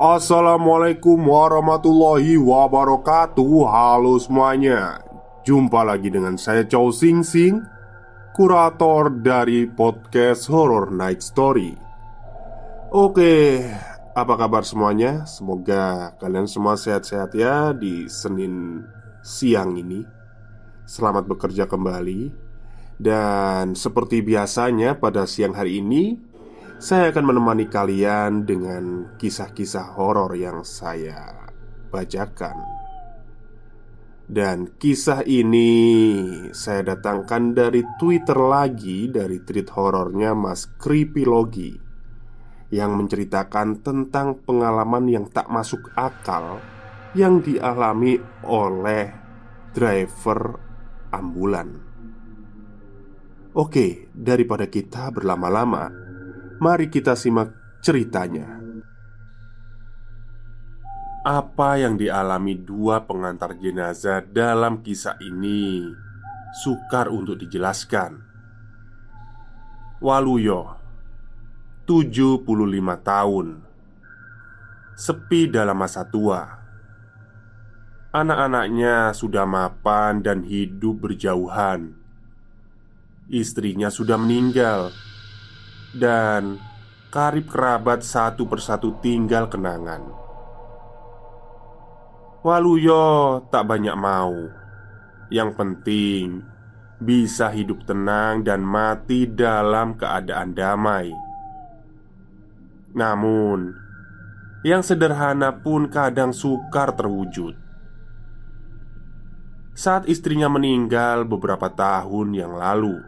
Assalamualaikum warahmatullahi wabarakatuh. Halo semuanya. Jumpa lagi dengan saya Chow Sing Sing Kurator dari podcast Horror Night Story. Oke, apa kabar semuanya? Semoga kalian semua sehat-sehat ya di Senin siang ini. Selamat bekerja kembali. Dan seperti biasanya pada siang hari ini saya akan menemani kalian dengan kisah-kisah horor yang saya bacakan. Dan kisah ini saya datangkan dari Twitter lagi dari tweet horornya Mas Creepylogi yang menceritakan tentang pengalaman yang tak masuk akal yang dialami oleh driver ambulan. Oke, daripada kita berlama-lama, Mari kita simak ceritanya. Apa yang dialami dua pengantar jenazah dalam kisah ini? Sukar untuk dijelaskan. Waluyo 75 tahun. Sepi dalam masa tua. Anak-anaknya sudah mapan dan hidup berjauhan. Istrinya sudah meninggal dan karib kerabat satu persatu tinggal kenangan. Waluyo tak banyak mau. Yang penting bisa hidup tenang dan mati dalam keadaan damai. Namun, yang sederhana pun kadang sukar terwujud. Saat istrinya meninggal beberapa tahun yang lalu,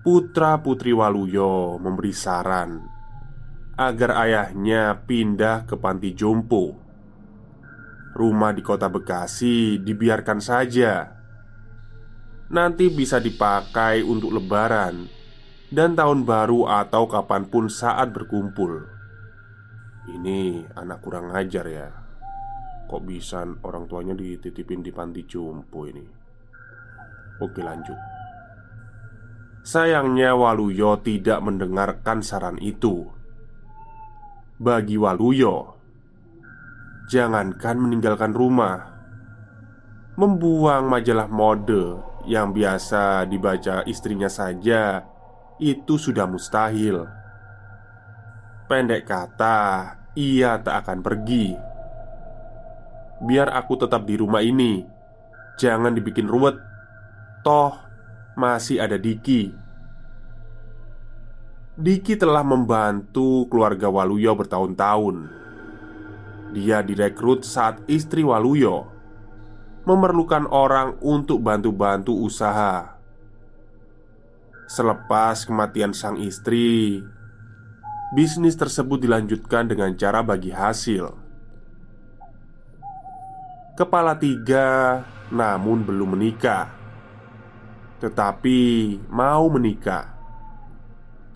putra-putri Waluyo memberi saran agar ayahnya pindah ke panti jompo. Rumah di kota Bekasi dibiarkan saja. Nanti bisa dipakai untuk lebaran dan tahun baru atau kapan pun saat berkumpul. Ini anak kurang ajar ya. Kok bisa orang tuanya dititipin di panti jompo ini? Oke lanjut. Sayangnya Waluyo tidak mendengarkan saran itu. Bagi Waluyo Jangankan meninggalkan rumah Membuang majalah mode yang biasa dibaca istrinya saja Itu sudah mustahil. Pendek kata, ia tak akan pergi. Biar aku tetap di rumah ini Jangan dibikin ruwet. Toh masih ada Diki. Diki telah membantu keluarga Waluyo bertahun-tahun. Dia direkrut saat istri Waluyo memerlukan orang untuk bantu-bantu usaha. Selepas kematian sang istri, bisnis tersebut dilanjutkan dengan cara bagi hasil. Kepala tiga, namun belum menikah tetapi mau menikah.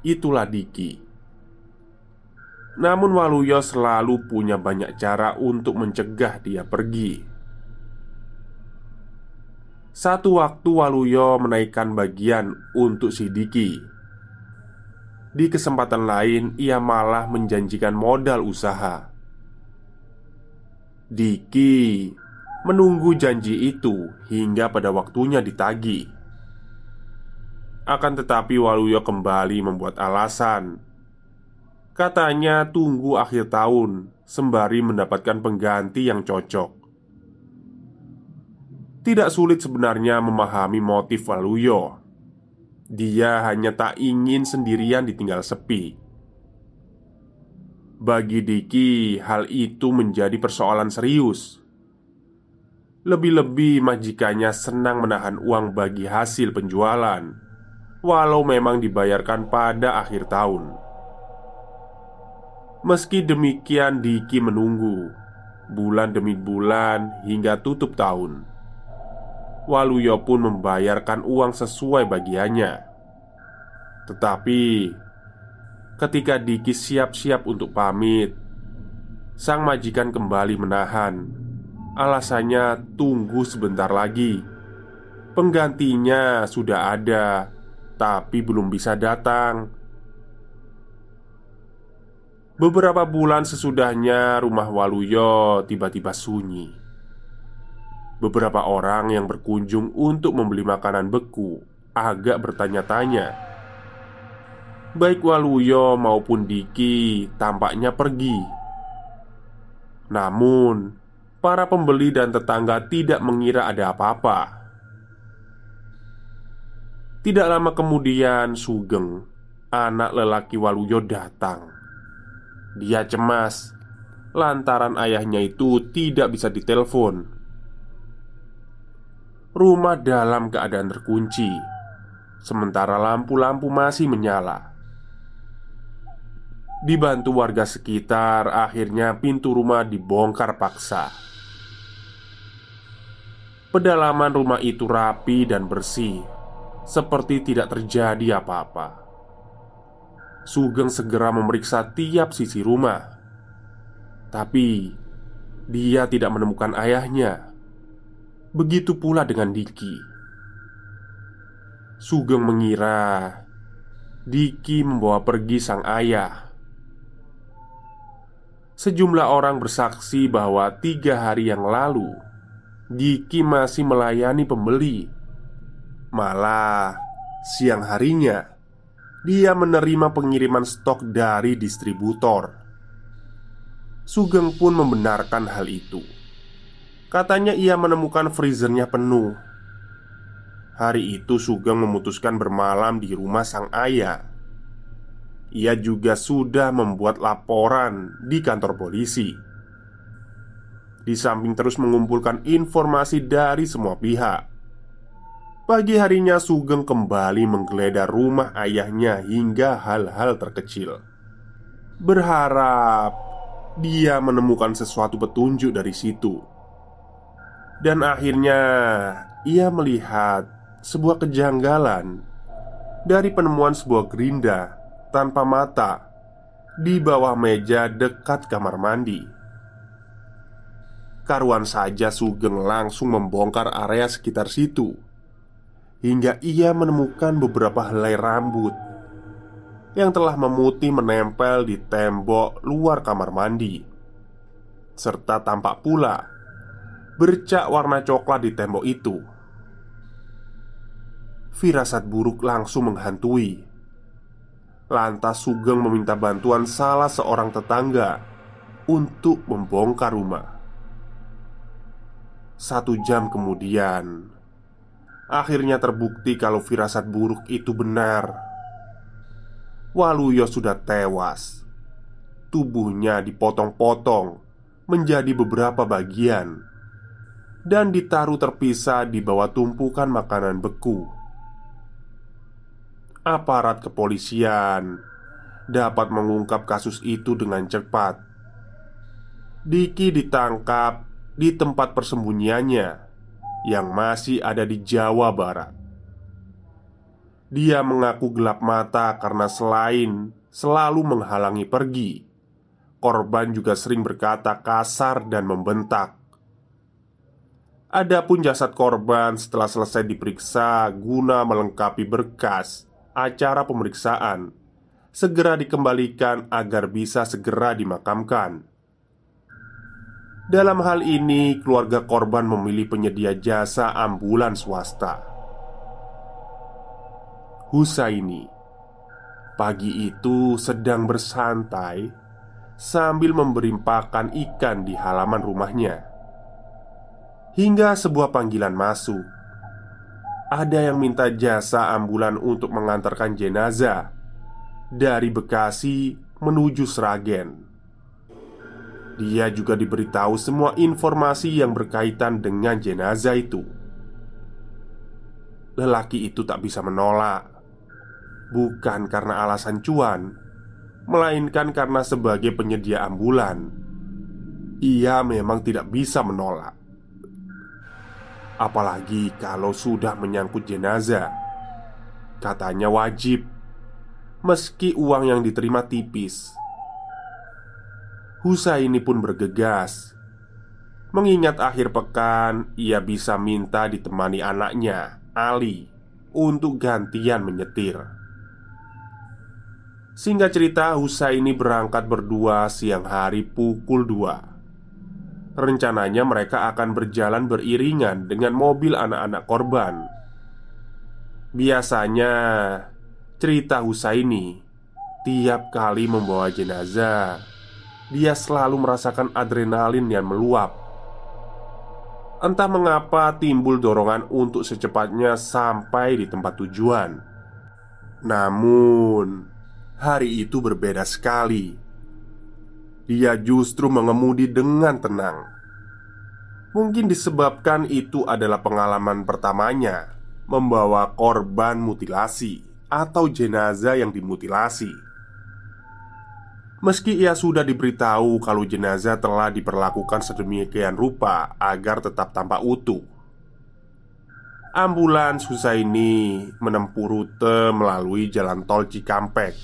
Itulah Diki. Namun Waluyo selalu punya banyak cara untuk mencegah dia pergi. Satu waktu Waluyo menaikkan bagian untuk si Diki. Di kesempatan lain, ia malah menjanjikan modal usaha. Diki menunggu janji itu hingga pada waktunya ditagi. Akan tetapi Waluyo kembali membuat alasan. Katanya tunggu akhir tahun Sembari mendapatkan pengganti yang cocok. Tidak sulit sebenarnya memahami motif Waluyo. Dia hanya tak ingin sendirian ditinggal sepi. Bagi Diki hal itu menjadi persoalan serius. Lebih-lebih majikannya senang menahan uang bagi hasil penjualan walau memang dibayarkan pada akhir tahun. Meski demikian, Diki menunggu bulan demi bulan hingga tutup tahun. Waluyo pun membayarkan uang sesuai bagiannya. Tetapi ketika Diki siap-siap untuk pamit, sang majikan kembali menahan. Alasannya tunggu sebentar lagi. Penggantinya sudah ada tapi belum bisa datang. Beberapa bulan sesudahnya, rumah Waluyo tiba-tiba sunyi. Beberapa orang yang berkunjung untuk membeli makanan beku agak bertanya-tanya. Baik Waluyo maupun Diki tampaknya pergi. Namun, para pembeli dan tetangga tidak mengira ada apa-apa. Tidak lama kemudian Sugeng Anak lelaki Waluyo datang. Dia cemas. Lantaran ayahnya itu tidak bisa ditelepon. Rumah dalam keadaan terkunci. Sementara lampu-lampu masih menyala. Dibantu warga sekitar Akhirnya pintu rumah dibongkar paksa. Pedalaman rumah itu rapi dan bersih seperti tidak terjadi apa-apa. Sugeng segera memeriksa tiap sisi rumah, tapi dia tidak menemukan ayahnya. Begitu pula dengan Diki. Sugeng mengira Diki membawa pergi sang ayah. Sejumlah orang bersaksi bahwa tiga hari yang lalu Diki masih melayani pembeli Malah siang harinya dia menerima pengiriman stok dari distributor. Sugeng pun membenarkan hal itu. Katanya ia menemukan freezernya penuh. Hari itu Sugeng memutuskan bermalam di rumah sang ayah. Ia juga sudah membuat laporan di kantor polisi. Di samping terus mengumpulkan informasi dari semua pihak Pagi harinya Sugeng kembali menggeledah rumah ayahnya hingga hal-hal terkecil. Berharap dia menemukan sesuatu petunjuk dari situ. Dan akhirnya ia melihat sebuah kejanggalan Dari penemuan sebuah gerinda tanpa mata Di bawah meja dekat kamar mandi. Karuan saja Sugeng langsung membongkar area sekitar situ hingga ia menemukan beberapa helai rambut yang telah memutih menempel di tembok luar kamar mandi, serta tampak pula bercak warna coklat di tembok itu. Firasat buruk langsung menghantui. Lantas Sugeng meminta bantuan salah seorang tetangga untuk membongkar rumah. Satu jam kemudian, Akhirnya terbukti kalau firasat buruk itu benar. Waluyo sudah tewas. Tubuhnya dipotong-potong Menjadi beberapa bagian Dan ditaruh terpisah di bawah tumpukan makanan beku. Aparat kepolisian Dapat mengungkap kasus itu dengan cepat. Diki ditangkap di tempat persembunyiannya yang masih ada di Jawa Barat. Dia mengaku gelap mata karena selain selalu menghalangi pergi, korban juga sering berkata kasar dan membentak. Adapun jasad korban setelah selesai diperiksa guna melengkapi berkas acara pemeriksaan segera dikembalikan agar bisa segera dimakamkan. Dalam hal ini, keluarga korban memilih penyedia jasa ambulans swasta. Husaini pagi itu sedang bersantai sambil memberi pakan ikan di halaman rumahnya. Hingga sebuah panggilan masuk. Ada yang minta jasa ambulan untuk mengantarkan jenazah dari Bekasi menuju Sragen. Dia juga diberitahu semua informasi yang berkaitan dengan jenazah itu. Lelaki itu tak bisa menolak, bukan karena alasan cuan, melainkan karena sebagai penyedia ambulan. Ia memang tidak bisa menolak, apalagi kalau sudah menyangkut jenazah. Katanya wajib, meski uang yang diterima tipis Husaini pun bergegas. Mengingat akhir pekan ia bisa minta ditemani anaknya, Ali Untuk gantian menyetir. Singkat cerita Husaini berangkat berdua siang hari pukul 2 Rencananya mereka akan berjalan beriringan dengan mobil anak-anak korban. Biasanya cerita Husaini Tiap kali membawa jenazah dia selalu merasakan adrenalin yang meluap. Entah mengapa timbul dorongan untuk secepatnya sampai di tempat tujuan. Namun, hari itu berbeda sekali. Dia justru mengemudi dengan tenang. Mungkin disebabkan itu adalah pengalaman pertamanya membawa korban mutilasi atau jenazah yang dimutilasi. Meski ia sudah diberitahu kalau jenazah telah diperlakukan sedemikian rupa agar tetap tampak utuh. Ambulans ini menempuh rute melalui jalan tol Cikampek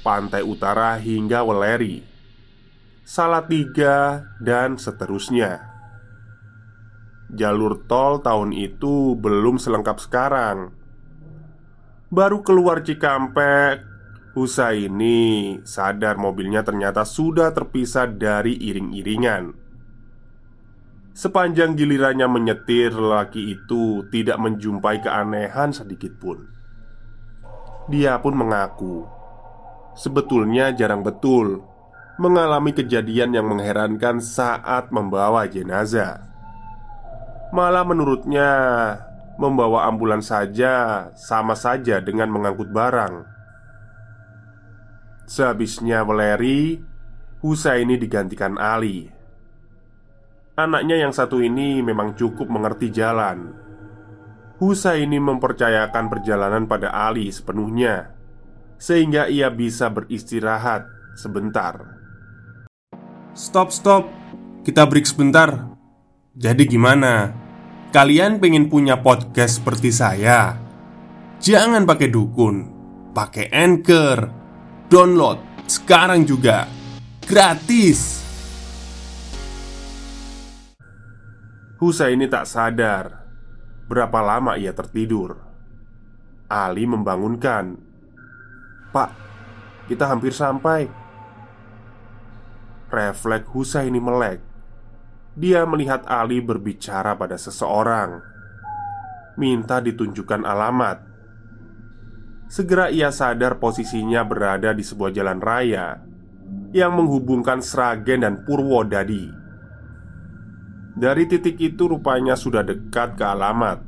Pantai Utara hingga Weleri Salatiga dan seterusnya. Jalur tol tahun itu belum selengkap sekarang. Baru keluar Cikampek Husaini sadar mobilnya ternyata sudah terpisah dari iring-iringan. Sepanjang gilirannya menyetir, lelaki itu tidak menjumpai keanehan sedikit pun. Dia pun mengaku, sebetulnya jarang betul mengalami kejadian yang mengherankan saat membawa jenazah. Malah menurutnya, membawa ambulans saja sama saja dengan mengangkut barang. Sehabisnya Weleri, Husaini digantikan Ali. Anaknya yang satu ini memang cukup mengerti jalan. Husaini mempercayakan perjalanan pada Ali sepenuhnya, sehingga ia bisa beristirahat sebentar. Stop, stop, kita break sebentar. Jadi, gimana? Kalian pengen punya podcast seperti saya? Jangan pakai dukun, pakai anchor Download sekarang juga gratis. Husa ini tak sadar berapa lama ia tertidur. Ali membangunkan. "Pak, kita hampir sampai." Refleks Husa ini melek. Dia melihat Ali berbicara pada seseorang, minta ditunjukkan alamat. Segera ia sadar posisinya berada di sebuah jalan raya yang menghubungkan Sragen dan Purwodadi. Dari titik itu rupanya sudah dekat ke alamat.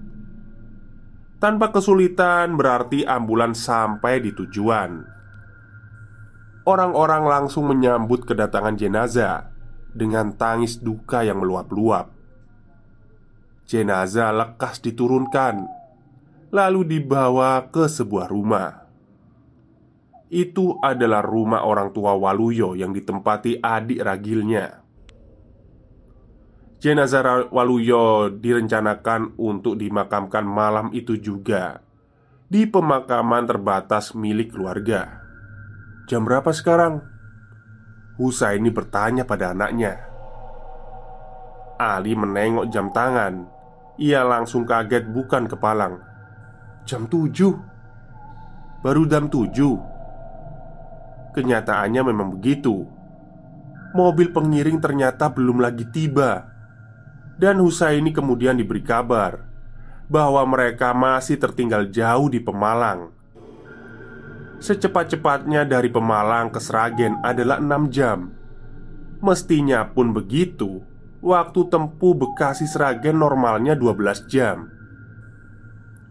Tanpa kesulitan berarti ambulans sampai di tujuan. Orang-orang langsung menyambut kedatangan jenazah dengan tangis duka yang meluap-luap. Jenazah lekas diturunkan lalu dibawa ke sebuah rumah. Itu adalah rumah orang tua Waluyo yang ditempati adik ragilnya. Jenazah Waluyo direncanakan untuk dimakamkan malam itu juga di pemakaman terbatas milik keluarga. Jam berapa sekarang? Husa ini bertanya pada anaknya. Ali menengok jam tangan. Ia langsung kaget bukan kepalang. Jam 7 Baru jam 7 Kenyataannya memang begitu. Mobil pengiring ternyata belum lagi tiba, dan Husaini kemudian diberi kabar bahwa mereka masih tertinggal jauh di Pemalang. Secepat-cepatnya dari Pemalang ke Sragen adalah 6 jam. Mestinya pun begitu Waktu tempuh Bekasi Sragen normalnya 12 jam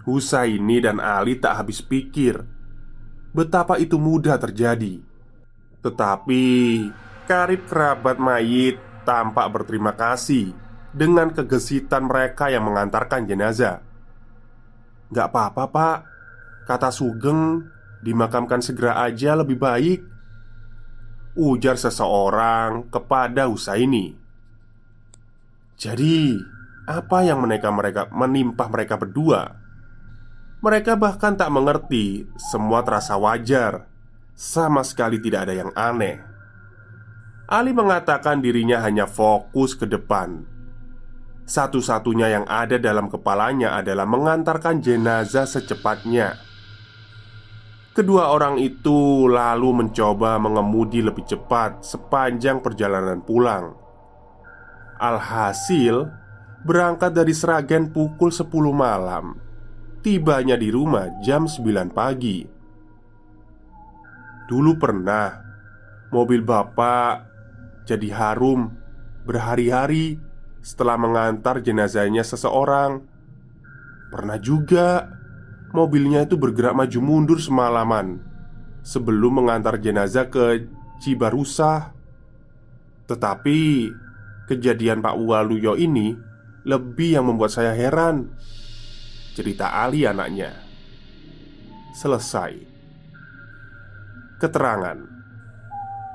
Husaini dan Ali tak habis pikir Betapa itu mudah terjadi. Tetapi Karib kerabat mayit tampak berterima kasih Dengan kegesitan mereka yang mengantarkan jenazah. Gak apa-apa pak Kata Sugeng Dimakamkan segera aja lebih baik Ujar seseorang kepada Husaini. Jadi Apa yang menimpa mereka, menimpa mereka berdua Mereka bahkan tak mengerti Semua terasa wajar Sama sekali tidak ada yang aneh Ali mengatakan dirinya hanya fokus ke depan Satu-satunya yang ada dalam kepalanya adalah mengantarkan jenazah secepatnya Kedua orang itu lalu mencoba mengemudi lebih cepat sepanjang perjalanan pulang. Alhasil, berangkat dari Seragen pukul 10 malam. Tibanya di rumah jam 9 pagi. Dulu pernah mobil bapak jadi harum berhari-hari setelah mengantar jenazahnya seseorang. Pernah juga Mobilnya itu bergerak maju mundur semalaman Sebelum mengantar jenazah ke Cibarusah Tetapi Kejadian Pak Waluyo ini Lebih yang membuat saya heran Cerita Ali anaknya Selesai Keterangan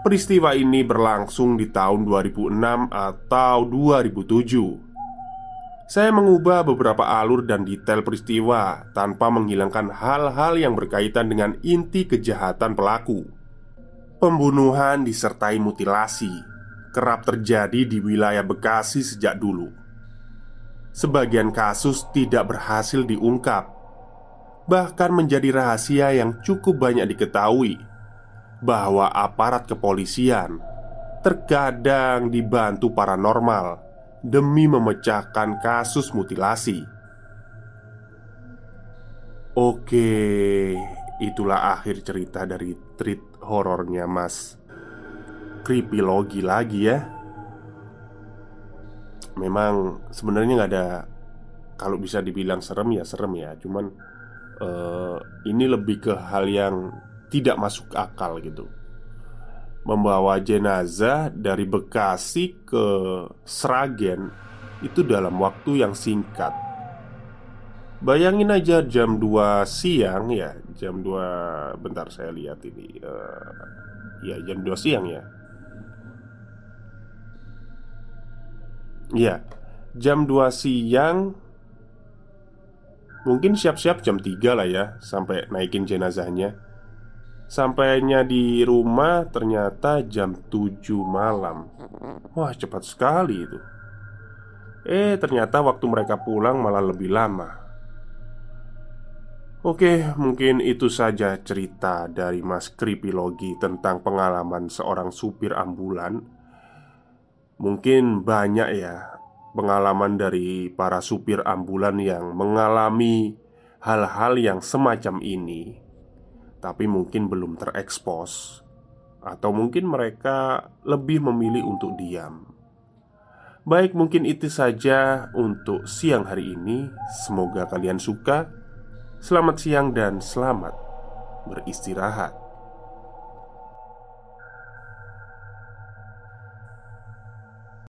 Peristiwa ini berlangsung di tahun 2006 atau 2007 saya mengubah beberapa alur dan detail peristiwa tanpa menghilangkan hal-hal yang berkaitan dengan inti kejahatan pelaku. Pembunuhan disertai mutilasi kerap terjadi di wilayah Bekasi sejak dulu. Sebagian kasus tidak berhasil diungkap, bahkan menjadi rahasia yang cukup banyak diketahui bahwa aparat kepolisian terkadang dibantu paranormal demi memecahkan kasus mutilasi. Oke, itulah akhir cerita dari treat horornya Mas Creepy lagi ya Memang sebenarnya nggak ada Kalau bisa dibilang serem ya serem ya Cuman uh, Ini lebih ke hal yang Tidak masuk akal gitu membawa jenazah dari Bekasi ke Sragen itu dalam waktu yang singkat. Bayangin aja jam 2 siang ya, jam 2 bentar saya lihat ini. Uh, ya, jam 2 siang ya. Ya, jam 2 siang Mungkin siap-siap jam 3 lah ya Sampai naikin jenazahnya. Sampainya di rumah ternyata jam 7 malam. Wah cepat sekali itu. Eh ternyata waktu mereka pulang malah lebih lama. Oke mungkin itu saja cerita dari Mas Kripilogi Tentang pengalaman seorang supir ambulan Mungkin banyak ya Pengalaman dari para supir ambulan yang mengalami hal-hal yang semacam ini tapi mungkin belum terekspos, atau mungkin mereka lebih memilih untuk diam. Baik, mungkin itu saja untuk siang hari ini. Semoga kalian suka. Selamat siang dan selamat beristirahat.